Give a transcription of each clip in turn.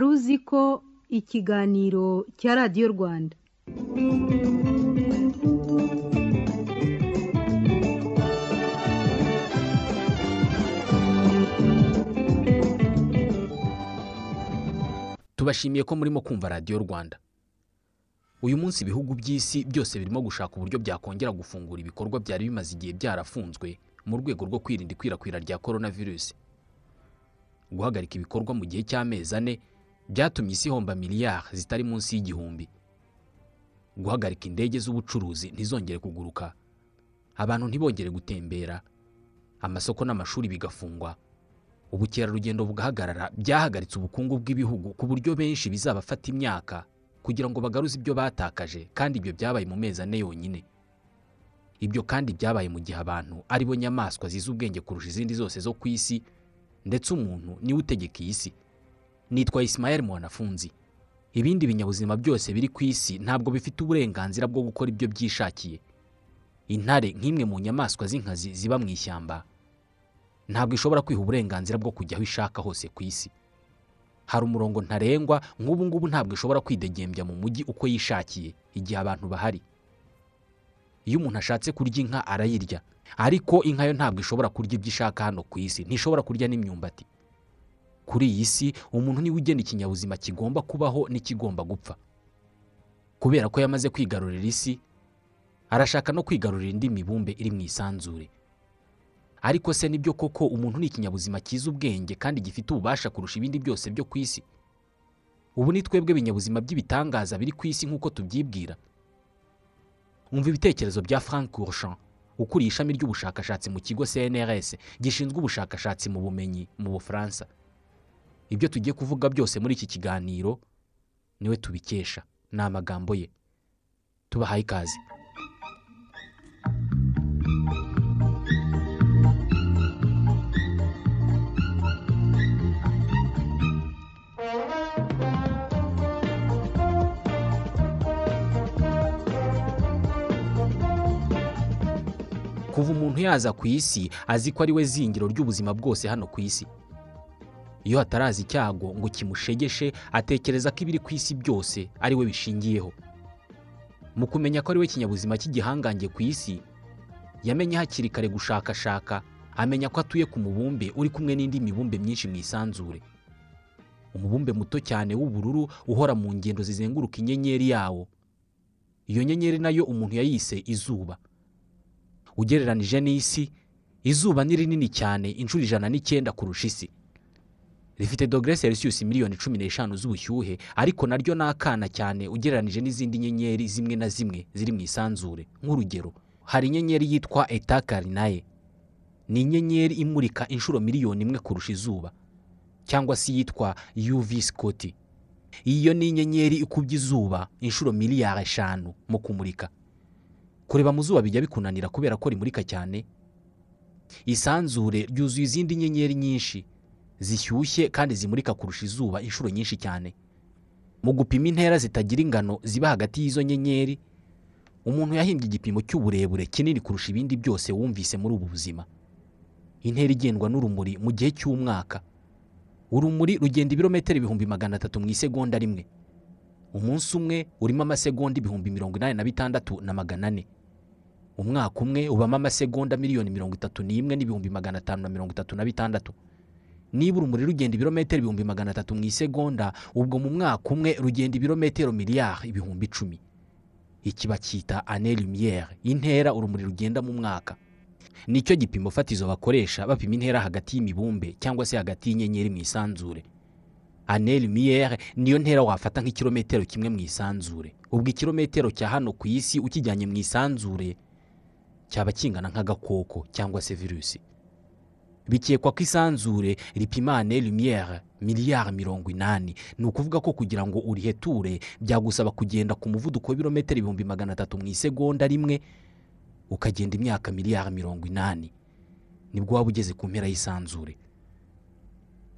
wari uzi ko ikiganiro cya radiyo rwanda. Tubashimiye ko murimo kumva radiyo rwanda. Uyu munsi ibihugu by'isi byose birimo gushaka uburyo byakongera gufungura ibikorwa byari bimaze igihe byarafunzwe mu rwego rwo kwirinda ikwirakwira rya korona virusi guhagarika ibikorwa mu gihe cy'amezi ane byatumye isi ihomba miliyari zitari munsi y'igihumbi. Guhagarika indege z'ubucuruzi ntizongere kuguruka. Abantu ntibongere gutembera. Amasoko n'amashuri bigafungwa. Ubukerarugendo bugahagarara byahagaritse ubukungu bw'ibihugu ku buryo benshi bizabafata imyaka kugira ngo bagaruze ibyo batakaje kandi ibyo byabaye mu mezi ane yonyine. Ibyo kandi byabaye mu gihe abantu ari bo nyamaswa zizi ubwenge kurusha izindi zose zo ku isi ndetse umuntu ni we utegeka iyi si. Nitwa Ismael mwanafunzi. Ibindi binyabuzima byose biri ku isi ntabwo bifite uburenganzira bwo gukora ibyo byishakiye. Intare nk'imwe mu nyamaswa z'inkazi ziba mu ishyamba. Ntabwo ishobora kwiha uburenganzira bwo kujya aho ishaka hose ku isi. Hari umurongo ntarengwa nk'ubu ngubu ntabwo ishobora kwidegembya mu mujyi uko yishakiye igihe abantu bahari. Iyo umuntu ashatse kurya inka arayirya ariko inka yo ntabwo ishobora kurya ibyo ishaka hano ku isi ntishobora kurya n'imyumbati. Kuri iyi si umuntu ni we ugena ikinyabuzima kigomba kubaho n'ikigomba gupfa. Kubera ko yamaze kwigarurira isi arashaka no kwigarurira indi mibumbe iri mu isanzure. Ariko se ni byo koko umuntu ni ikinyabuzima cyiza ubwenge kandi gifite ububasha kurusha ibindi byose byo ku isi? Ubu ni twebwe binyabuzima by'ibitangaza biri ku isi nk'uko tubyibwira. Umva ibitekerezo bya frank Courchamp ukuriye ishami ry'ubushakashatsi mu kigo cnrs gishinzwe ubushakashatsi mu bumenyi mu bufaransa. Ibyo tugiye kuvuga byose muri iki kiganiro ni we tubikesha. Ni amagambo ye. Tubahaye ikaze. Kuva umuntu yaza ku isi azi ko ari we zingiro ry'ubuzima bwose hano ku isi. Iyo hataraza icyago ngo kimushegeshe atekereza ko ibiri ku isi byose ari we bishingiyeho. Mu kumenya ko ari we kinyabuzima cy'igihangange ku isi yamenye hakiri kare gushakashaka amenya ko atuye ku mubumbe uri kumwe n'indi mibumbe myinshi mu isanzure. Umubumbe muto cyane w'ubururu uhora mu ngendo zizenguruka inyenyeri yawo. Iyo nyenyeri na yo umuntu yayise izuba. Ugereranije n'isi izuba ni rinini cyane inshuro ijana n'icyenda kurusha isi. Rifite dogere selisiyusi miliyoni cumi n'eshanu z'ubushyuhe ariko naryo ni akana cyane ugereranije n'izindi nyenyeri zimwe na zimwe ziri mu isanzure. Nk'urugero hari inyenyeri yitwa etakarinaye ni inyenyeri imurika inshuro miliyoni imwe kurusha izuba cyangwa se iyitwa yuvi sikoti iyo ni inyenyeri ikubye izuba inshuro miliyari eshanu mu kumurika. Kureba mu zuba bijya bikunanira kubera ko rimurika cyane. Isanzure ryuzuye izindi nyenyeri nyinshi. Zishyushye kandi zimurika kurusha izuba inshuro nyinshi cyane. Mu gupima intera zitagira ingano ziba hagati y'izo nyenyeri umuntu yahimbye igipimo cy'uburebure kinini kurusha ibindi byose wumvise muri ubu buzima. Intera igendwa n'urumuri mu gihe cy'umwaka. Urumuri rugenda ibirometero ibihumbi magana atatu mu isegonda rimwe. Umunsi umwe urimo amasegonda ibihumbi mirongo inani na bitandatu na magana ane. Umwaka umwe ubamo amasegonda miliyoni mirongo itatu n'imwe n'ibihumbi magana atanu na mirongo itatu na bitandatu. Niba urumuri rugenda ibirometero ibihumbi magana atatu mu isegonda ubwo mu mwaka umwe rugenda ibirometero miliyari ibihumbi icumi. Iki bacyita ane lumiyere intera urumuri rugenda mu mwaka. Nicyo gipimo fatizo bakoresha bapima intera hagati y'imibumbe cyangwa se hagati y'inyenyeri mu isanzure. Ane lumiyere niyo ntera wafata nk'ikirometero kimwe mu isanzure. Ubwo ikirometero cya hano ku isi ukijyanye mu isanzure cyaba kingana nk'agakoko cyangwa se virusi. Bikekwa ko isanzure ripima ane lumiyere miliyari mirongo inani. Ni ukuvuga ko kugira ngo uriheture byagusaba kugenda ku muvuduko w'ibirometero ibihumbi magana atatu mu isegonda rimwe ukagenda imyaka miliyari mirongo inani. Nibwo waba ugeze ku mpera y'isanzure.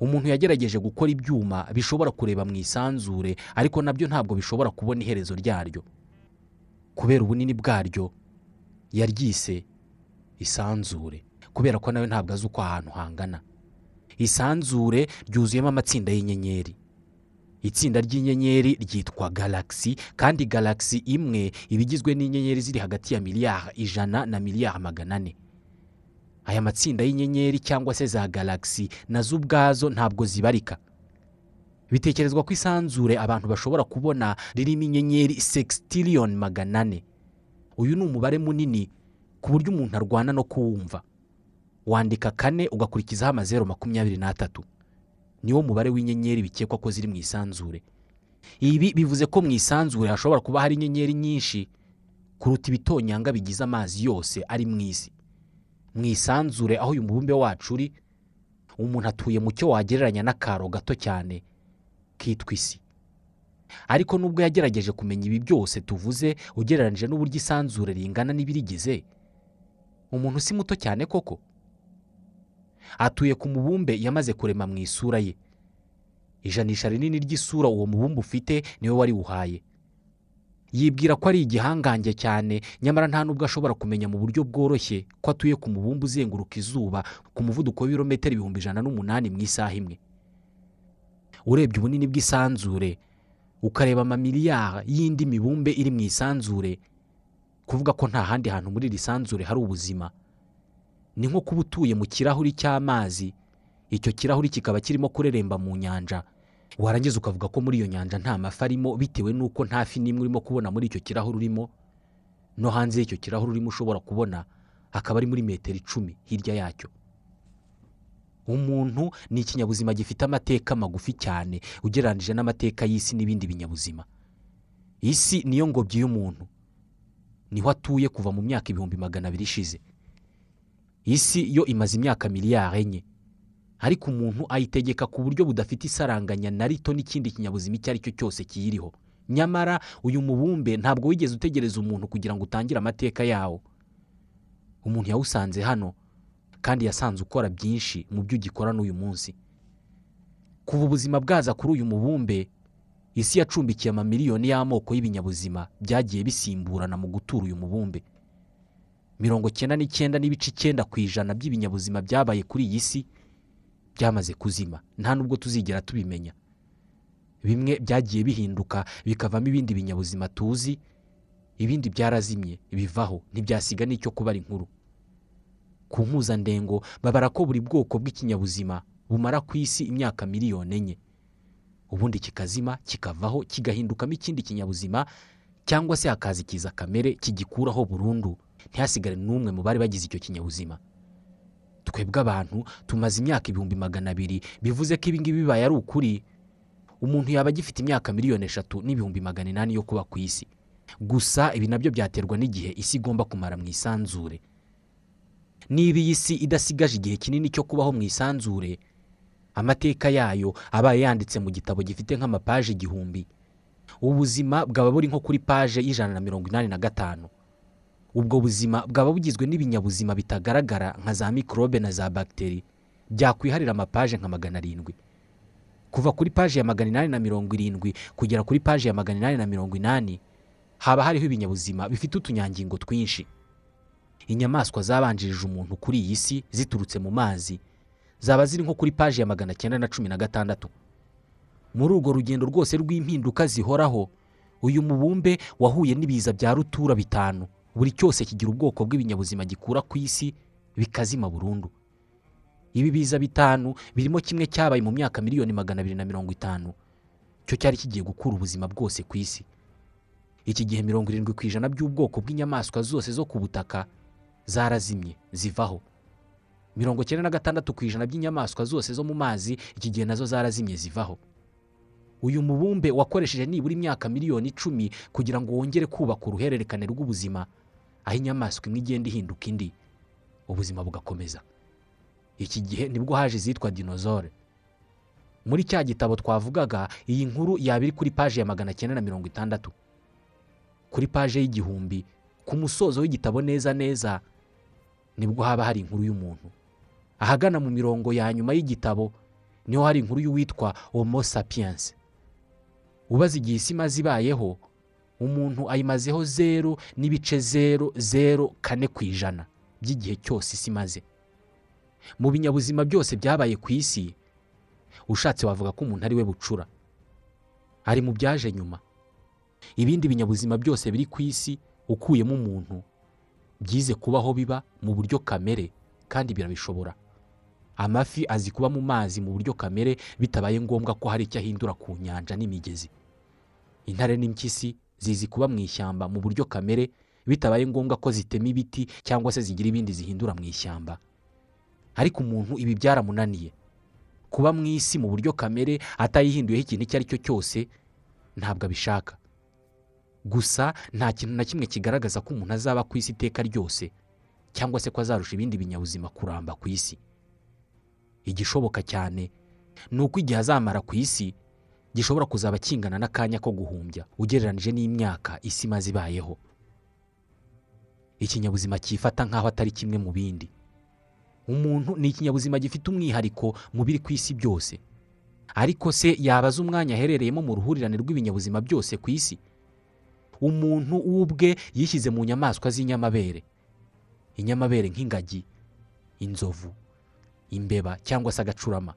Umuntu yagerageje gukora ibyuma bishobora kureba mu isanzure ariko na byo ntabwo bishobora kubona iherezo ryaryo. Kubera ubunini bwaryo yaryise isanzure. Kubera ko nawe ntabwo azi uko ahantu hangana. Isanzure ryuzuyemo amatsinda y'inyenyeri. Itsinda ry'inyenyeri ryitwa galagisi kandi galagisi imwe iba igizwe n'inyenyeri ziri hagati ya miliyari ijana na miliyari magana ane. Aya matsinda y'inyenyeri cyangwa se za galagisi na zo ubwazo ntabwo zibarika. Bitekerezwa ko isanzure abantu bashobora kubona ririmo inyenyeri segistiliyoni magana ane. Uyu ni umubare munini ku buryo umuntu arwana no kuwumva wandika kane ugakurikizaho amazeru makumyabiri n'atatu. Niwo mubare w'inyenyeri bikekwa ko ziri mu isanzure. Ibi bivuze ko mu isanzure hashobora kuba hari inyenyeri nyinshi kuruta ibitonyanga bigize amazi yose ari mu isi. Mu isanzure aho uyu mubumbe wacu uri umuntu atuye mu cyo wagereranya n'akaro gato cyane kitwa isi. Ariko nubwo yagerageje kumenya ibi byose tuvuze ugereranyije n'uburyo isanzure ringana n'ibirigize umuntu si muto cyane koko? Atuye ku mubumbe yamaze kurema mu isura ye. Ijanisha rinini ry'isura uwo mubumbe ufite ni we wariwuhaye yibwira ko ari igihangange cyane nyamara nta nubwo ashobora kumenya mu buryo bworoshye ko atuye ku mubumbe uzenguruka izuba ku muvuduko w'ibirometero ibihumbi ijana n'umunani mu isaha imwe. Urebye ubunini bw'isanzure ukareba amamiliyari y'indi mibumbe iri mu isanzure kuvuga ko nta handi hantu muri iri sanzure hari ubuzima. Ni nko kuba utuye mu kirahuri cy'amazi. Icyo kirahuri kikaba kirimo kureremba mu nyanja. Warangiza ukavuga ko muri iyo nyanja nta mafi arimo bitewe n'uko nta fi n'imwe urimo kubona muri icyo kirahuri urimo. No hanze y'icyo kirahuri urimo ushobora kubona akaba ari muri metero icumi hirya yacyo. Umuntu ni ikinyabuzima gifite amateka magufi cyane ugereranyije n'amateka y'isi n'ibindi binyabuzima. Isi niyo ngobyi y'umuntu. Niho atuye kuva mu myaka ibihumbi magana abiri ishize. Isi yo imaze imyaka miliyari enye. Ariko umuntu ayitegeka ku buryo budafite isaranganya na rito n'ikindi kinyabuzima icyo ari cyo cyose kiyiriho. Nyamara uyu mubumbe ntabwo wigeze utegereza umuntu kugira ngo utangire amateka yawo. Umuntu yawusanze hano kandi yasanze ukora byinshi mu byo ugikora n'uyu munsi. Kuva ubuzima bwaza kuri uyu mubumbe isi yacumbikiye amamiliyoni y'amoko y'ibinyabuzima byagiye bisimburana mu gutura uyu mubumbe. Mirongo icyenda n'icyenda n'ibice icyenda ku ijana by'ibinyabuzima byabaye kuri iyi si byamaze kuzima. Nta nubwo tuzigera tubimenya. Bimwe byagiye bihinduka bikavamo ibindi binyabuzima tuzi ibindi byarazimye bivaho. Ntibyasiga n'icyo kubara inkuru ku mpuzandengo babara ko buri bwoko bw'ikinyabuzima bumara ku isi imyaka miliyoni enye. Ubundi kikazima kikavaho kigahindukamo ikindi kinyabuzima cyangwa se hakaza ikiza kamere kigikuraho burundu. Ntihasigare n'umwe mu bari bagize icyo kinyabuzima. Twebwe abantu tumaze imyaka ibihumbi magana abiri bivuze ko ibingibi bibaye ari ukuri. Umuntu yaba agifite imyaka miliyoni eshatu n'ibihumbi magana inani yo kuba ku isi. Gusa ibi na byo byaterwa n'igihe isi igomba kumara mu isanzure. Niba iyi si idasigaje igihe kinini cyo kubaho mu isanzure amateka yayo abaye yanditse mu gitabo gifite nk'amapaje igihumbi. Ubuzima bwaba buri nko kuri paje y'ijana na mirongo inani na gatanu. Ubwo buzima bwaba bugizwe n'ibinyabuzima bitagaragara nka za mikorobe na za bagiteri byakwiharira amapaje nka magana arindwi. Kuva kuri paje ya magana inani na mirongo irindwi kugera kuri paje ya magana inani na mirongo inani haba hariho ibinyabuzima bifite utunyangingo twinshi. Inyamaswa zabanjirije umuntu kuri iyi si ziturutse mu mazi zaba ziri nko kuri paji ya magana cyenda na cumi na gatandatu. Muri urwo rugendo rwose rw'impinduka zihoraho uyu mubumbe wahuye n'ibiza bya rutura bitanu. Buri cyose kigira ubwoko bw'ibinyabuzima gikura ku isi bikazima burundu. Ibi biza bitanu birimo kimwe cyabaye mu myaka miliyoni magana abiri na mirongo itanu. Cyo cyari kigiye gukura ubuzima bwose ku isi. Iki gihe mirongo irindwi ku ijana by'ubwoko bw'inyamaswa zose zo ku butaka zarazimye zivaho. Mirongo icyenda na gatandatu ku ijana by'inyamaswa zose zo mu mazi iki gihe na zo zarazimye zivaho. Uyu mubumbe wakoresheje nibura imyaka miliyoni icumi kugira ngo wongere kubaka uruhererekane rw'ubuzima aho inyamaswa imwe igenda ihinduka indi ubuzima bugakomeza. Iki gihe ni bwo haje izitwa dinozore muri cya gitabo twavugaga iyi nkuru yaba iri kuri paji ya magana cyenda na mirongo itandatu. Kuri paje y'igihumbi ku musozo w'igitabo neza neza ni bwo haba hari inkuru y'umuntu. Ahagana mu mirongo ya nyuma y'igitabo ni ho hari inkuru y'uwitwa homo sapiens. Ubaze igihe isi imaze ibayeho umuntu ayimazeho zeru n'ibice zeru zeru kane ku ijana by'igihe cyose isi imaze. Mu binyabuzima byose byabaye ku isi ushatse wavuga ko umuntu ari we bucura. Ari mu byaje nyuma. Ibindi binyabuzima byose biri ku isi ukuyemo umuntu byize kubaho biba mu buryo kamere kandi birabishobora. Amafi azi kuba mu mazi mu buryo kamere bitabaye ngombwa ko hari icyo ahindura ku nyanja n'imigezi. Intare n'impyisi zizi kuba mu ishyamba mu buryo kamere bitabaye ngombwa ko zitema ibiti cyangwa se zigira ibindi zihindura mu ishyamba. Ariko umuntu ibi byaramunaniye. Kuba mu isi mu buryo kamere atayihinduyeho ikintu icyo ari cyo cyose ntabwo abishaka. Gusa nta kintu na kimwe kigaragaza ko umuntu azaba ku isi iteka ryose cyangwa se ko azarusha ibindi binyabuzima kuramba ku isi. Igishoboka cyane ni uko igihe azamara ku isi gishobora kuzaba kingana n'akanya ko guhumbya ugereranije n'imyaka isi imaze ibayeho. Ikinyabuzima cyifata nk'aho atari kimwe mu bindi. Umuntu ni ikinyabuzima gifite umwihariko mu biri ku isi byose. Ariko se yabaza umwanya aherereyemo mu ruhurirane rw'ibinyabuzima byose ku isi? Umuntu ubwe yishyize mu nyamaswa z'inyamabere. Inyamabere nk'ingagi inzovu imbeba cyangwa se agacurama.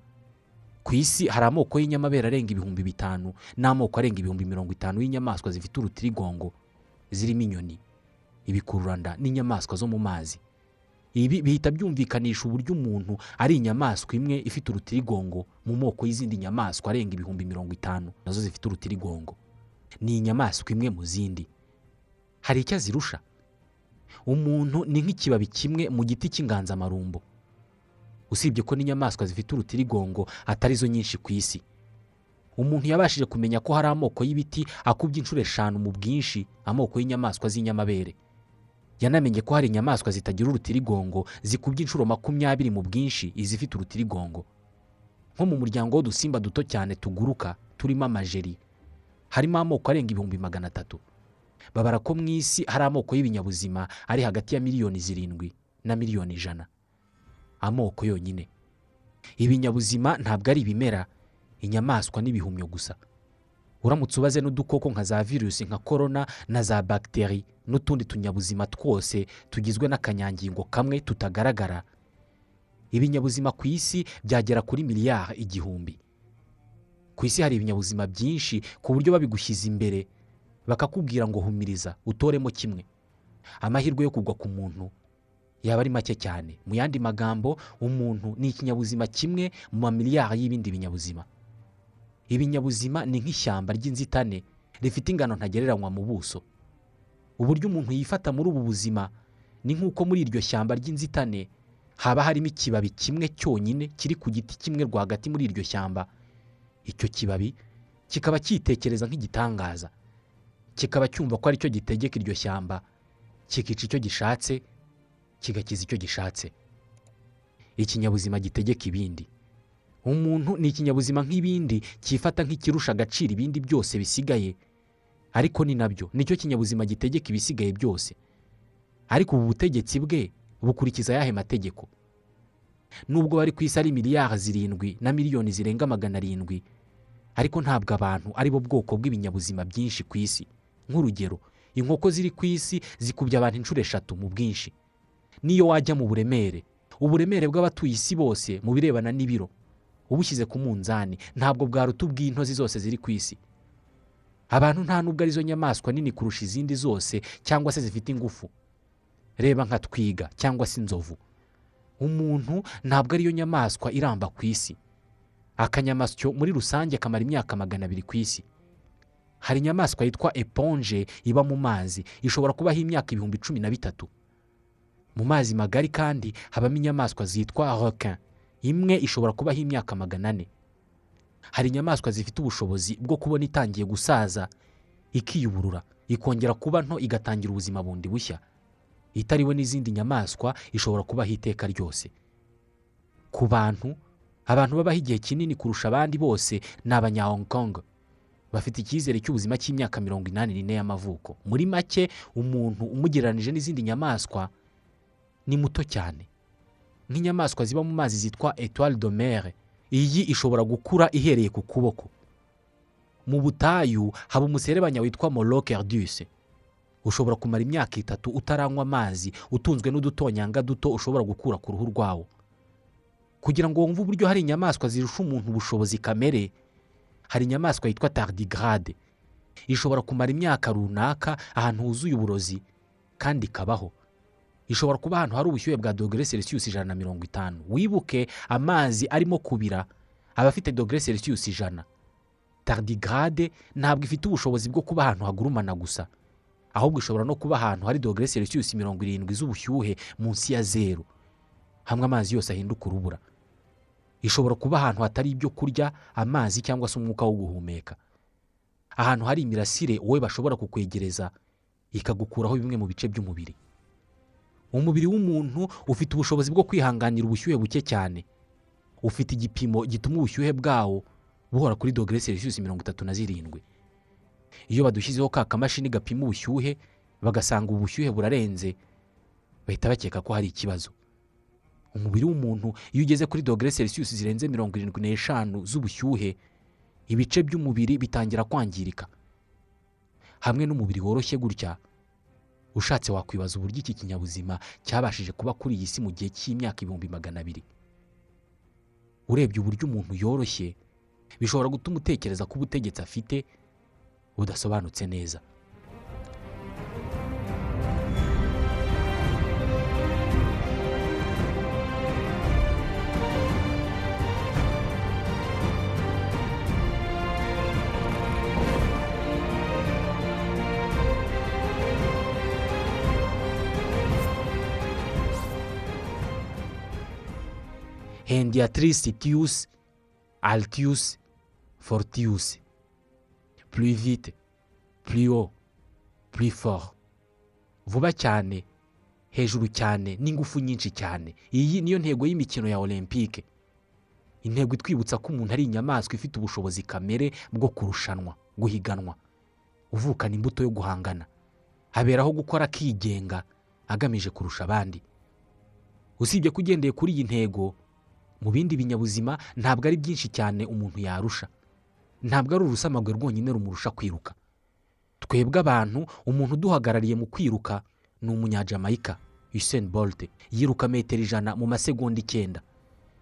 Ku isi hari amoko y'inyamabere arenga ibihumbi bitanu n'amoko arenga ibihumbi mirongo itanu y'inyamaswa zifite urutirigongo zirimo inyoni. Ibikururanda n'inyamaswa zo mu mazi. Ibi bihita byumvikanisha uburyo umuntu ari inyamaswa imwe ifite urutirigongo mu moko y'izindi nyamaswa arenga ibihumbi mirongo itanu na zo zifite urutirigongo. Ni inyamaswa imwe mu zindi. Hari icyo azirusha? Umuntu ni nk'ikibabi kimwe mu giti cy'inganzamarumbo. Usibye ko n'inyamaswa zifite urutirigongo atari zo nyinshi ku isi. Umuntu yabashije kumenya ko hari amoko y'ibiti akubye inshuro eshanu mu bwinshi amoko y'inyamaswa z'inyamabere. Yanamenye ko hari inyamaswa zitagira urutirigongo zikubye inshuro makumyabiri mu bwinshi izifite urutirigongo. Nko mu muryango w'udusimba duto cyane tuguruka turimo amajeri harimo amoko arenga ibihumbi magana atatu. Babara ko mu isi hari amoko y'ibinyabuzima ari hagati ya miliyoni zirindwi na miliyoni ijana. Amoko yonyine. Ibinyabuzima ntabwo ari ibimera inyamaswa n'ibihumyo gusa. Uramutse ubaze n'udukoko nka za virusi nka korona na za bagiteri n'utundi tunyabuzima twose tugizwe n'akanyangingo kamwe tutagaragara. Ibinyabuzima ku isi byagera kuri miliyari igihumbi. Ku isi hari ibinyabuzima byinshi ku buryo babigushyize imbere bakakubwira ngo humiriza utoremo kimwe. Amahirwe yo kugwa ku muntu yaba ari make cyane. Mu yandi magambo umuntu ni ikinyabuzima kimwe mu mamiliyari y'ibindi binyabuzima. Ibinyabuzima ni nk'ishyamba ry'inzitane rifite ingano ntagereranywa mu buso. Uburyo umuntu yifata muri ubu buzima ni nk'uko muri iryo shyamba ry'inzitane haba harimo ikibabi kimwe cyonyine kiri ku giti kimwe rwagati muri iryo shyamba. Icyo kibabi kikaba cyitekereza nk'igitangaza. Kikaba cyumva ko ari cyo gitegeka iryo shyamba. Kikica icyo gishatse kigakiza icyo gishatse. Ikinyabuzima gitegeka ibindi. Umuntu ni ikinyabuzima nk'ibindi cyifata nk'ikirusha agaciro ibindi byose bisigaye. Ariko ni na byo ni cyo kinyabuzima gitegeka ibisigaye byose. Ariko ubu butegetsi bwe bukurikiza ayahe mategeko? Nubwo bari ku isi ari miliyari zirindwi na miliyoni zirenga magana arindwi ariko ntabwo abantu ari bo bwoko bw'ibinyabuzima byinshi ku isi. Nk'urugero inkoko ziri ku isi zikubye abantu inshuro eshatu mu bwinshi. Niyo wajya mu buremere. Uburemere bw'abatuye isi bose mu birebana n'ibiro. Ubushyize ku munzani. Ntabwo bwaruta ubw'intozi zose ziri ku isi. Abantu nta nubwo ari zo nyamaswa nini kurusha izindi zose cyangwa se zifite ingufu. Reba nka twiga cyangwa se inzovu. Umuntu ntabwo ariyo nyamaswa iramba ku isi. Akanyamasyo muri rusange kamara imyaka magana abiri ku isi. Hari inyamaswa yitwa eponje iba mu mazi. Ishobora kubaho imyaka ibihumbi cumi na bitatu. Mu mazi magari kandi habamo inyamaswa zitwa requin. Imwe ishobora kubaho imyaka magana ane. Hari inyamaswa zifite ubushobozi bwo kubona itangiye gusaza ikiyuburura ikongera kuba nto igatangira ubuzima bundi bushya. Itariwe n'izindi nyamaswa ishobora kubaho iteka ryose. Ku bantu abantu babaho igihe kinini kurusha abandi bose ni abanya Hong Kong. Bafite icyizere cy'ubuzima cy'imyaka mirongo inani n'ine y'amavuko. Muri make umuntu umugereranije n'izindi nyamaswa ni muto cyane nk'inyamaswa ziba mu mazi zitwa de mer iyi ishobora gukura ihereye ku kuboko. Mu butayu haba umuserebanya witwa morokerduce ushobora kumara imyaka itatu utaranywa amazi utunzwe n'udutonyanga duto ushobora gukura ku ruhu rwawo. Kugira ngo wumve uburyo hari inyamaswa zirusha umuntu ubushobozi kamere hari inyamaswa yitwa tardigrade. Ishobora kumara imyaka runaka ahantu huzuye uburozi kandi ikabaho. Ishobora kuba ahantu hari ubushyuhe bwa dogere celsius ijana na mirongo itanu. Wibuke amazi arimo kubira aba afite dogere celsius ijana. Tardigrade ntabwo ifite ubushobozi bwo kuba ahantu hagurumana gusa ahubwo ishobora no kuba ahantu hari dogere celsius mirongo irindwi z'ubushyuhe munsi ya zeru. Hamwe amazi yose ahinduka urubura. Ishobora kuba ahantu hatari ibyo kurya amazi cyangwa se umwuka wo guhumeka. Ahantu hari imirasire wowe bashobora kukwegereza ikagukuraho bimwe mu bice by'umubiri. Umubiri w'umuntu ufite ubushobozi bwo kwihanganira ubushyuhe buke cyane. Ufite igipimo gituma ubushyuhe bwawo buhora kuri dogere celsius mirongo itatu na zirindwi. Iyo badushyizeho ka kamashini gapima ubushyuhe bagasanga ubu bushyuhe burarenze bahita bakeka ko hari ikibazo. Umubiri w'umuntu iyo ugeze kuri dogere celsius zirenze mirongo irindwi n'eshanu z'ubushyuhe ibice by'umubiri bitangira kwangirika. Hamwe n'umubiri woroshye gutya ushatse wakwibaza uburyo iki kinyabuzima cyabashije kuba kuri iyi si mu gihe cy'imyaka ibihumbi magana abiri. Urebye uburyo umuntu yoroshye bishobora gutuma utekereza ko ubutegetsi afite budasobanutse neza. Hendiatrice tius altius fortius. Plus vite plus haut plus fort. Vuba cyane hejuru cyane n'ingufu nyinshi cyane iyi niyo ntego y'imikino ya olympique. Intego itwibutsa ko umuntu ari inyamaswa ifite ubushobozi kamere bwo kurushanwa guhiganwa. Uvukana imbuto yo guhangana. Haberaho gukora akigenga agamije kurusha abandi. Usibye ko ugendeye kuri iyi ntego mu bindi binyabuzima ntabwo ari byinshi cyane umuntu yarusha. Ntabwo ari urusamagwe rwonyine rumurusha kwiruka. Twebwe abantu umuntu uduhagarariye mu kwiruka ni umunyajamayika Usain Bolt. Yiruka metero ijana mu masegonda icyenda.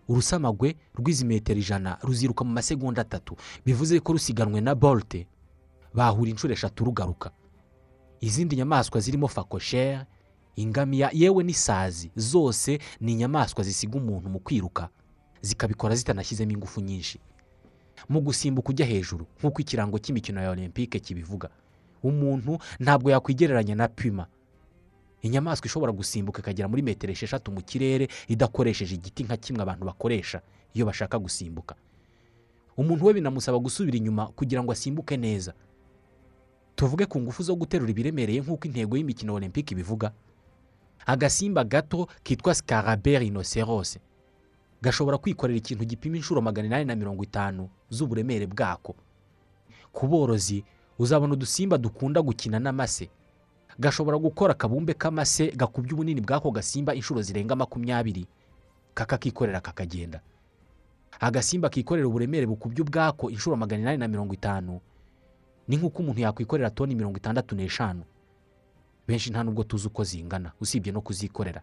Urusamagwe rw'izi metero ijana ruziruka mu masegonda atatu. Bivuze ko rusiganwe na Bolt. Bahura inshuro eshatu rugaruka. Izindi nyamaswa zirimo fakoshere ingamiya yewe n'isazi zose ni inyamaswa zisiga umuntu mu kwiruka. Zikabikora zitanashyizemo ingufu nyinshi. Mu gusimbuka ujya hejuru nk'uko ikirango cy'imikino ya olympique kibivuga. Umuntu ntabwo yakwigereranya na pima inyamaswa ishobora gusimbuka ikagera muri metero esheshatu mu kirere idakoresheje igiti nka kimwe abantu bakoresha iyo bashaka gusimbuka. Umuntu we binamusaba gusubira inyuma kugira ngo asimbuke neza. Tuvuge ku ngufu zo guterura ibiremereye nk'uko intego y'imikino olympique ibivuga. Agasimba gato kitwa sikaraberi inoserose gashobora kwikorera ikintu gipima inshuro magana inani na mirongo itanu z'uburemere bwako. Ku borozi uzabona udusimba dukunda gukina n'amase. Gashobora gukora akabumbe k'amase gakubye ubunini bw'ako gasimba inshuro zirenga makumyabiri. Kakakikorera kakagenda. Agasimba kikorera uburemere bukubye ubwako inshuro magana inani na mirongo itanu. Ni nk'uko umuntu yakwikorera toni mirongo itandatu n'eshanu. Benshi nta nubwo tuzi uko zingana. Usibye no kuzikorera.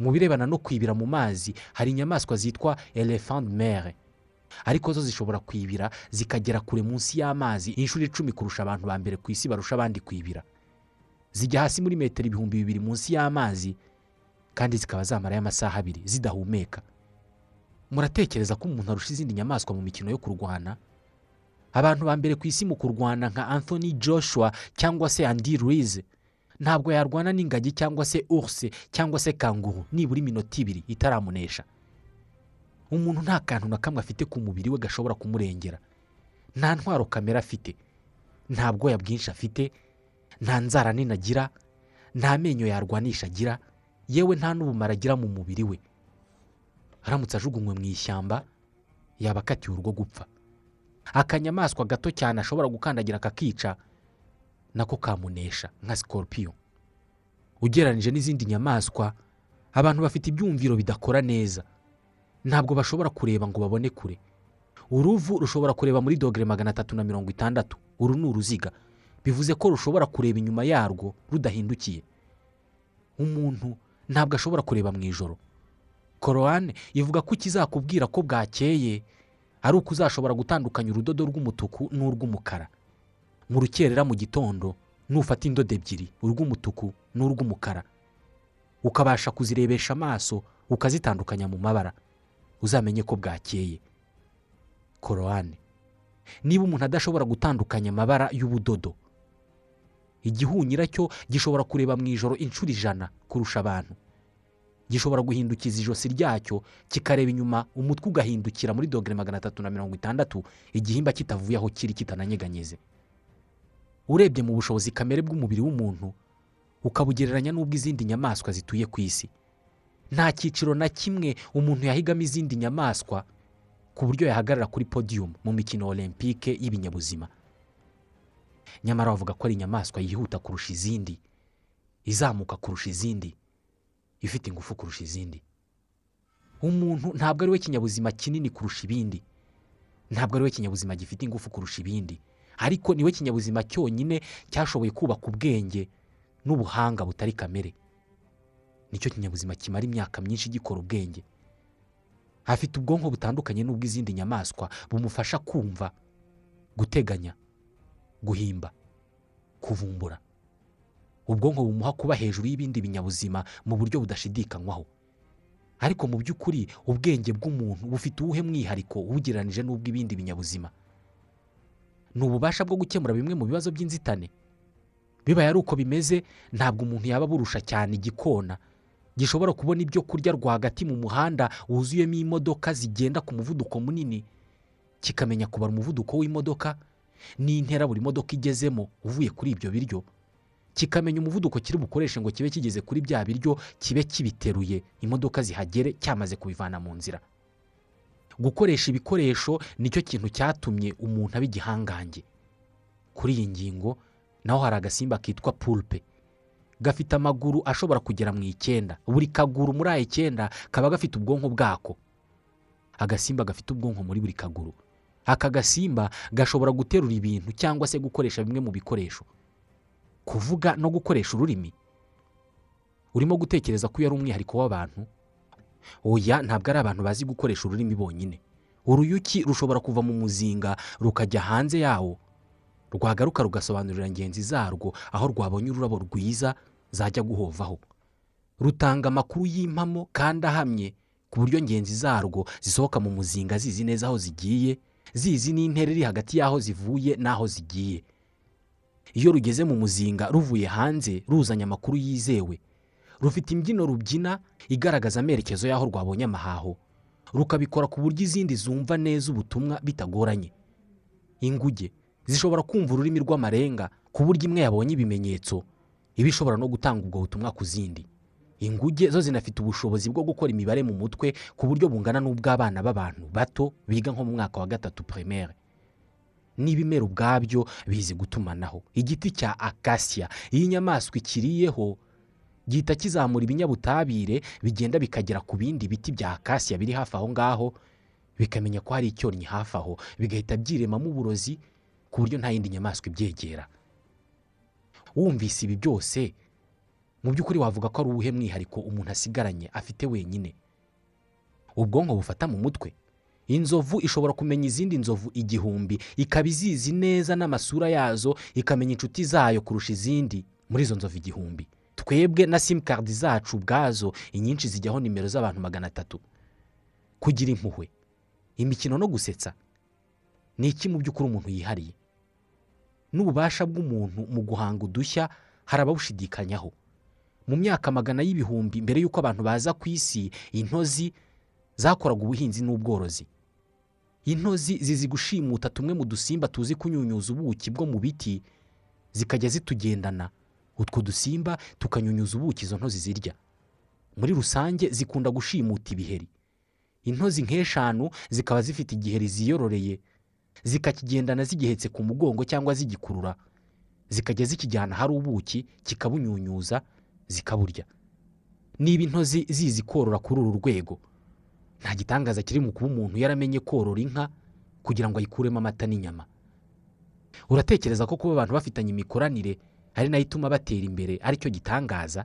Mu birebana no kwibira mu mazi hari inyamaswa zitwa elephant mere ariko zo zishobora kwibira zikagera kure munsi y'amazi inshuro icumi kurusha abantu ba mbere ku isi barusha abandi kwibira. Zijya hasi muri metero ibihumbi bibiri munsi y'amazi kandi zikaba zamarayo amasaha abiri zidahumeka. Muratekereza ko umuntu arusha izindi nyamaswa mu mikino yo kurwana? Abantu ba mbere ku isi mu kurwana nka anthony joshua cyangwa se andi ruize ntabwo yarwana n'ingagi cyangwa se urse cyangwa se kanguru nibura iminota ibiri itaramunesha. Umuntu nta kantu na kamwe afite ku mubiri we gashobora kumurengera. Nta ntwaro kamera afite. Nta bwoya bwinshi afite. Nta nzara nini agira nta menyo yarwanisha agira. Yewe nta n'ubumara agira mu mubiri we. Aramutse ajugunywe mu ishyamba yaba akatiwe urwo gupfa. Akanyamaswa gato cyane ashobora gukandagira akakica nako kamunesha nka sikoropiyo ugereranyije n'izindi nyamaswa abantu bafite ibyumviro bidakora neza. Ntabwo bashobora kureba ngo babone kure. Uruvu rushobora kureba muri dogere magana atatu na mirongo itandatu. Uru ni uruziga. Bivuze ko rushobora kureba inyuma yarwo rudahindukiye. Umuntu ntabwo ashobora kureba mu ijoro. Korowani ivuga ko ikizakubwira ko bwakeye ari uko uzashobora gutandukanya urudodo rw'umutuku n'urw'umukara. Mu rukerera mu gitondo nufata indodo ebyiri urw'umutuku n'urw'umukara. Ukabasha kuzirebesha amaso ukazitandukanya mu mabara. Uzamenye ko bwakeye. Korowani niba umuntu adashobora gutandukanya amabara y'ubudodo igihunyira cyo gishobora kureba mu ijoro inshuro ijana kurusha abantu. Gishobora guhindukiza ijosi ryacyo kikareba inyuma umutwe ugahindukira muri dogere magana atatu na mirongo itandatu igihimba kitavuye aho kiri kitananyeganyeze. Urebye mu bushobozi kamere bw'umubiri w'umuntu ukabugereranya n'ubw'izindi nyamaswa zituye ku isi. Nta cyiciro na kimwe umuntu yahigamo izindi nyamaswa ku buryo yahagarara kuri podiyumu mu mikino olympique y'ibinyabuzima. Nyamara bavuga ko ari inyamaswa yihuta kurusha izindi izamuka kurusha izindi ifite ingufu kurusha izindi. Umuntu ntabwo ari we kinyabuzima kinini kurusha ibindi ntabwo ari we kinyabuzima gifite ingufu kurusha ibindi. Ariko ni we kinyabuzima cyonyine cyashoboye kubaka ubwenge n'ubuhanga butari kamere. Nicyo kinyabuzima kimara imyaka myinshi gikora ubwenge. Afite ubwonko butandukanye n'ubw'izindi nyamaswa bumufasha kumva guteganya guhimba kuvumbura. Ubwonko bumuha kuba hejuru y'ibindi binyabuzima mu buryo budashidikanywaho ariko mu by'ukuri ubwenge bw'umuntu bufite uwuhe mwihariko ubugereranije n'ubw'ibindi binyabuzima? Ni ububasha bwo gukemura bimwe mu bibazo by'inzitane. Bibaye ari uko bimeze ntabwo umuntu yaba aburusha cyane igikona. Gishobora kubona ibyo kurya rwagati mu muhanda wuzuyemo imodoka zigenda ku muvuduko munini. Kikamenya kubara umuvuduko w'imodoka n'intera buri modoka igezemo uvuye kuri ibyo biryo. Kikamenya umuvuduko kiri bukoreshe ngo kibe kigeze kuri bya biryo kibe kibiteruye. Imodoka zihagere cyamaze kubivana mu nzira. Gukoresha ibikoresho ni cyo kintu cyatumye umuntu aba igihangange. Kuri iyi ngingo naho hari agasimba kitwa pulpe. Gafite amaguru ashobora kugera mu icyenda. Buri kaguru muri aya icyenda kaba gafite ubwonko bwako. Agasimba gafite ubwonko muri buri kaguru. Aka gasimba gashobora guterura ibintu cyangwa se gukoresha bimwe mu bikoresho. Kuvuga no gukoresha ururimi. Urimo gutekereza ko iyo ari umwihariko w'abantu oya ntabwo ari abantu bazi gukoresha ururimi bonyine. Uruyuki rushobora kuva mu muzinga rukajya hanze yawo. Rwagaruka rugasobanurira ngenzi zarwo aho rwabonye ururabo rwiza zajya guhovaho. Rutanga amakuru y'impamo kandi ahamye ku buryo ngenzi zarwo zisohoka mu muzinga zizi neza aho zigiye zizi n'intera iri hagati y'aho zivuye n'aho zigiye. Iyo rugeze mu muzinga ruvuye hanze ruzanye amakuru yizewe. Rufite imbyino rubyina igaragaza amerekezo y'aho rwabonye amahaho. Rukabikora ku buryo izindi zumva neza ubutumwa bitagoranye. Inguge zishobora kumva ururimi rw'amarenga ku buryo imwe yabonye ibimenyetso iba ishobora no gutanga ubwo butumwa ku zindi. Inguge zo zinafite ubushobozi bwo gukora imibare mu mutwe ku buryo bungana n'ubw'abana b'abantu bato biga nko mu mwaka wa gatatu primaire. N'ibimera ubwabyo bizi gutumanaho. Igiti cya akasiya iyo inyamaswa ikiriyeho gihita kizamura ibinyabutabire bigenda bikagera ku bindi biti bya akasiya biri hafi aho ngaho bikamenya ko hari icyonnyi hafi aho bigahita byiremamo uburozi ku buryo nta yindi nyamaswa ibyegera. Wumvise ibi byose? Mu by'ukuri wavuga ko ari uwuhe mwihariko umuntu asigaranye afite wenyine? Ubwonko bufata mu mutwe? Inzovu ishobora kumenya izindi nzovu igihumbi ikaba izizi neza n'amasura yazo ikamenya inshuti zayo kurusha izindi. Muri izo nzovu igihumbi. Twebwe na simukadi zacu ubwazo inyinshi zijyaho nimero z'abantu magana atatu. Kugira impuhwe. Imikino no gusetsa. Ni iki mu by'ukuri umuntu yihariye? N'ububasha bw'umuntu mu guhanga udushya hari abawushidikanyaho mu myaka magana y'ibihumbi mbere y'uko abantu baza ku isi intozi zakoraga ubuhinzi n'ubworozi. Intozi zizi gushimuta tumwe mu dusimba tuzi kunyunyuza ubuki bwo mu biti zikajya zitugendana. Utwo dusimba tukanyunyuza ubuki izo ntozi zirya. Muri rusange zikunda gushimuta ibiheri. Intozi nk'eshanu zikaba zifite igiheri ziyororeye. Zikakigendana zigihetse ku mugongo cyangwa zigikurura. Zikajya zikijyana ahari ubuki kikabunyunyuza zikaburya. Niba intozi zizi korora kuri uru rwego nta gitangaza kiri mu kuba umuntu yaramenye korora inka kugira ngo ayikuremo amata n'inyama. Uratekereza ko kuba abantu bafitanye imikoranire ari na yo ituma batera imbere ari cyo gitangaza.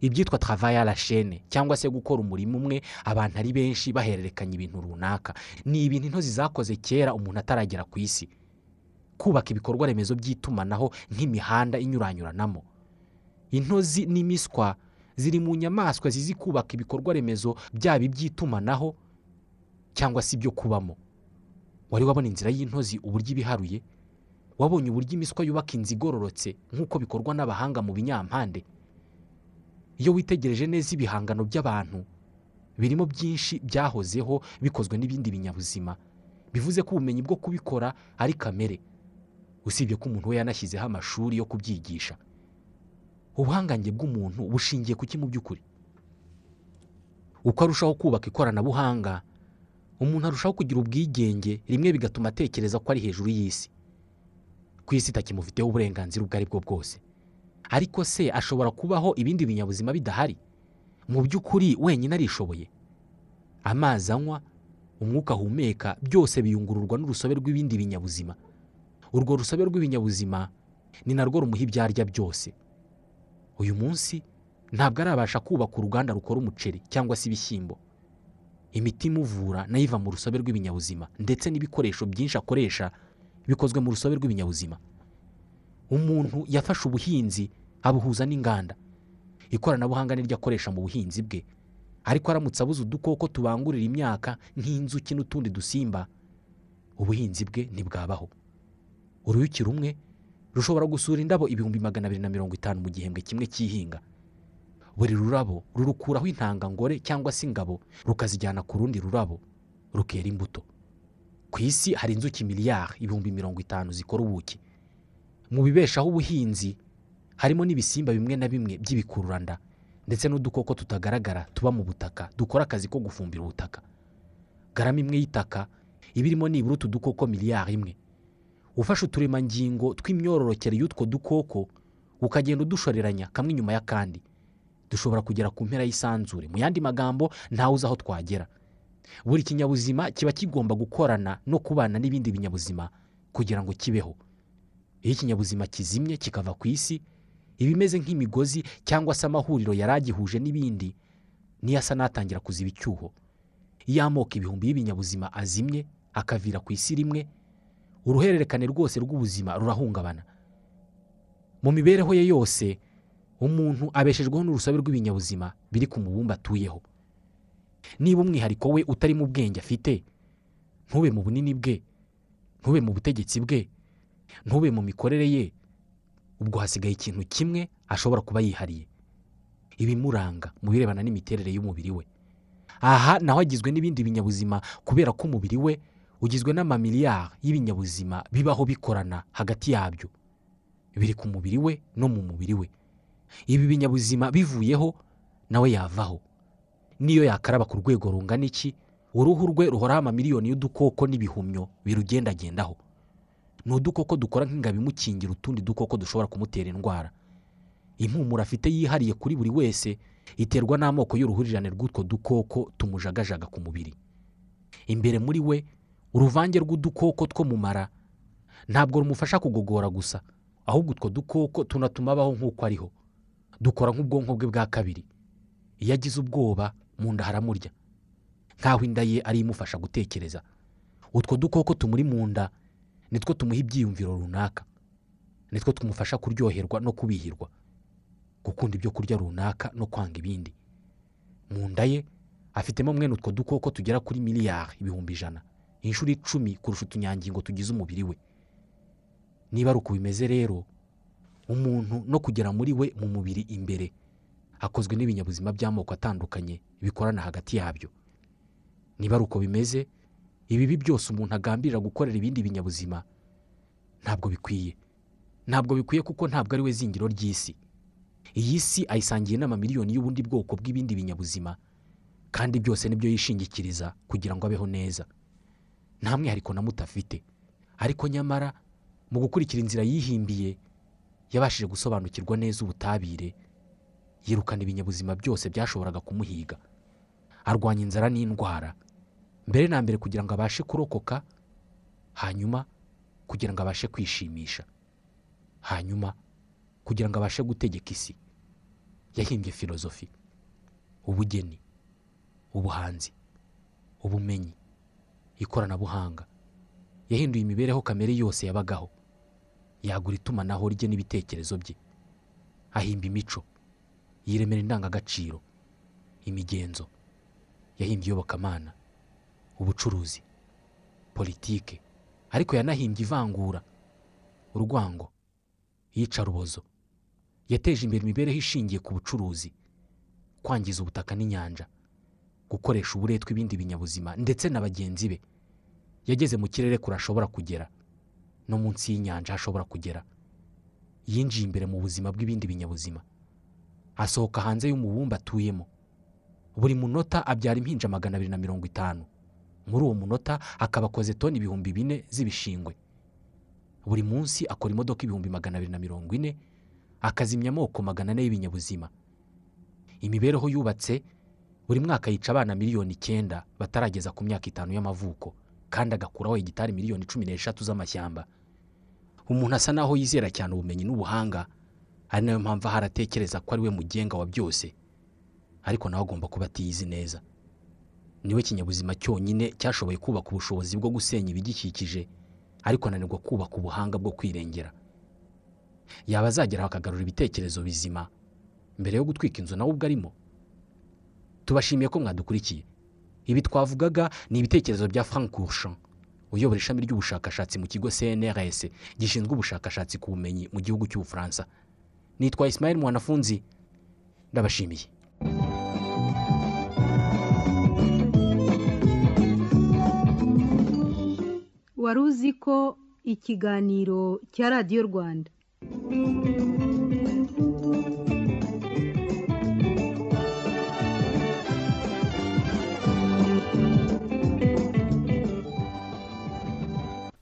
Ibyitwa travaya la chaine cyangwa se gukora umurimo umwe abantu ari benshi bahererekanya ibintu runaka. Ni ibintu intozi zakoze kera umuntu ataragera ku isi. Kubaka ibikorwa remezo by'itumanaho nk'imihanda inyuranyuranamo. Intozi n'imiswa ziri mu nyamaswa zizi kubaka ibikorwa remezo byaba iby'itumanaho cyangwa se ibyo kubamo. Wari wabona inzira y'intozi uburyo iba iharuye wabonye uburyo imiswa yubaka inzu igororotse nk'uko bikorwa n'abahanga mu binyampande. Iyo witegereje neza ibihangano by'abantu birimo byinshi byahozeho bikozwe n'ibindi binyabuzima. Bivuze ko ubumenyi bwo kubikora ari kamere. Usibye ko umuntu we yanashyizeho amashuri yo kubyigisha. Ubuhangange bw'umuntu bushingiye ku ki mu by'ukuri? Uko arushaho kubaka ikoranabuhanga umuntu arushaho kugira ubwigenge rimwe bigatuma atekereza ko ari hejuru y'isi. Ku isi itakimufiteho uburenganzira ubwo ari bwo bwose. Ariko se ashobora kubaho ibindi binyabuzima bidahari? Mu by'ukuri wenyine arishoboye. Amazi anywa umwuka ahumeka byose biyungururwa n'urusobe rw'ibindi binyabuzima. Urwo rusobe rw'ibinyabuzima ni narwo rumuha ibyo arya byose. Uyu munsi ntabwo arabasha kubaka uruganda rukora umuceri cyangwa se ibishyimbo. Imiti imuvura na yo iva mu rusobe rw'ibinyabuzima ndetse n'ibikoresho byinshi akoresha bikozwe mu rusobe rw'ibinyabuzima. Umuntu yafashe ubuhinzi abuhuza n'inganda. Ikoranabuhanga niryo akoresha mu buhinzi bwe. Ariko aramutse abuze udukoko tubangurira imyaka nk'inzuki n'utundi dusimba ubuhinzi bwe ntibwabaho. Uruyuki rumwe rushobora gusura indabo ibihumbi magana abiri na mirongo itanu mu gihembwe kimwe cy'ihinga. Buri rurabo rurukuraho intangangore cyangwa se ingabo rukazijyana ku rundi rurabo rukera imbuto. Ku isi hari inzuki miliyari ibihumbi mirongo itanu zikora ubuki. Mu bibeshaho ubuhinzi harimo n'ibisimba bimwe na bimwe by'ibikururanda ndetse n'udukoko tutagaragara tuba mu butaka dukora akazi ko gufumbira ubutaka. Garama imwe y'itaka iba irimo nibura utu dukoko miliyari imwe. Ufashe uturemangingo tw'imyororokere y'utwo dukoko ukagenda udushoreranya kamwe inyuma y'akandi. Dushobora kugera ku mpera y'isanzure. Mu yandi magambo ntawe uzi aho twagera. Buri kinyabuzima kiba kigomba gukorana no kubana n'ibindi binyabuzima kugira ngo kibeho. Iyo ikinyabuzima kizimye kikava ku isi iba imeze nk'imigozi cyangwa se amahuriro yari agihuje n'ibindi niyo asa n'atangira kuziba icyuho. Iyo amoko ibihumbi y'ibinyabuzima azimye akavira ku isi rimwe uruhererekane rwose rw'ubuzima rurahungabana. Mu mibereho ye yose umuntu abeshejweho n'urusobe rw'ibinyabuzima biri ku mubumbe atuyeho. Niba umwihariko we utari mu bwenge afite ntube mu bunini bwe ntube mu butegetsi bwe ntube mu mikorere ye ubwo hasigaye ikintu kimwe ashobora kuba yihariye. Ibimuranga mu birebana n'imiterere y'umubiri we. Aha naho agizwe n'ibindi binyabuzima kubera ko umubiri we ugizwe n'amamiliyari y'ibinyabuzima bibaho bikorana hagati yabyo. Biri ku mubiri we no mu mubiri we. Ibi binyabuzima bivuyeho nawe yavaho. Niyo yakaraba ku rwego rungana iki? Uruhu rwe ruhoraho amamiliyoni y'udukoko n'ibihumyo birugendagendaho. Ni udukoko dukora nk'ingabo imukingira utundi dukoko dushobora kumutera indwara. Impumuro afite yihariye kuri buri wese iterwa n'amoko y'uruhurirane rw'utwo dukoko tumujagajaga ku mubiri. Imbere muri we uruvange rw'udukoko two mu mara ntabwo rumufasha kugogora gusa ahubwo utwo dukoko tunatuma abaho nk'uko ariho. Dukora nk'ubwonko bwe bwa kabiri. Iyo agize ubwoba mu nda haramurya. Nk'aho inda ye ari imufasha gutekereza. Utwo dukoko tumuri mu nda nitwo tumuha ibyiyumviro runaka. Nitwo tumufasha kuryoherwa no kubihirwa. Gukunda ibyo kurya runaka no kwanga ibindi. Mu nda ye afitemo mwene utwo dukoko tugera kuri miliyari ibihumbi ijana. Inshuro icumi kurusha utunyangingo tugize umubiri we. Niba ari uko bimeze rero umuntu no kugera muri we mu mubiri imbere akozwe n'ibinyabuzima by'amoko atandukanye bikorana hagati yabyo. Niba ari uko bimeze ibibi byose umuntu agambirira gukorera ibindi binyabuzima ntabwo bikwiye. Ntabwo bikwiye kuko ntabwo ari we zingiro ry'isi. Iyi si ayisangiye n'amamiliyoni y'ubundi bwoko bw'ibindi binyabuzima kandi byose ni byo yishingikiriza kugira ngo abeho neza. Nta mwihariko na muto afite. Ariko nyamara mu gukurikira inzira yihimbiye yabashije gusobanukirwa neza ubutabire yirukana ibinyabuzima byose byashoboraga kumuhiga. Arwanya inzara n'indwara. Mbere na mbere kugira ngo abashe kurokoka hanyuma kugira ngo abashe kwishimisha. Hanyuma kugira ngo abashe gutegeka isi. Yahimbye filozofi. Ubugeni ubuhanzi ubumenyi ikoranabuhanga. Yahinduye imibereho kamere yose yabagaho. Yagura itumanaho rye n'ibitekerezo bye. Ahimba imico. Yiremera indangagaciro. Imigenzo. Yahimbye iyobokamana. Ubucuruzi. Politike. Ariko yanahimbye ivangura. Urwango. Iyicarubozo yateje imbere imibereho ishingiye ku bucuruzi. Kwangiza ubutaka n'inyanja. Gukoresha uburetwa ibindi binyabuzima ndetse na bagenzi be. Yageze mu kirere kure ashobora kugera. No munsi y'inyanja hashobora kugera. Yinjiye imbere mu buzima bw'ibindi binyabuzima. Asohoka hanze y'umubumbe atuyemo. Buri munota abyara impinja magana abiri na mirongo itanu. Muri uwo munota akaba akoze toni ibihumbi bine z'ibishingwe. Buri munsi akora imodoka ibihumbi magana abiri na mirongo ine akazimya amoko magana ane y'ibinyabuzima. Imibereho yubatse buri mwaka yica abana miliyoni icyenda batarageza ku myaka itanu y'amavuko kandi agakuraho hegitari miliyoni cumi n'eshatu z'amashyamba. Umuntu asa naho yizera cyane ubumenyi n'ubuhanga ari na yo mpamvu ahari atekereza ko ari we mugenga wa byose ariko nawe agomba kuba atiyizi neza. Niwe kinyabuzima cyonyine cyashoboye kubaka ubushobozi bwo gusenya ibigikikije ariko ananirwa kubaka ubuhanga bwo kwirengera. Yaba azageraho akagarura ibitekerezo bizima mbere yo gutwika inzu nawe ubwo arimo? Tubashimiye ko mwadukurikiye. Ibi twavugaga ni ibitekerezo bya frank Courchamp uyobora ishami ry'ubushakashatsi mu kigo cnrs gishinzwe ubushakashatsi ku bumenyi mu gihugu cy'ubufaransa. Nitwa Ismail mwanafunzi. Ndabashimiye. Wari uzi ko ikiganiro cya radiyo rwanda.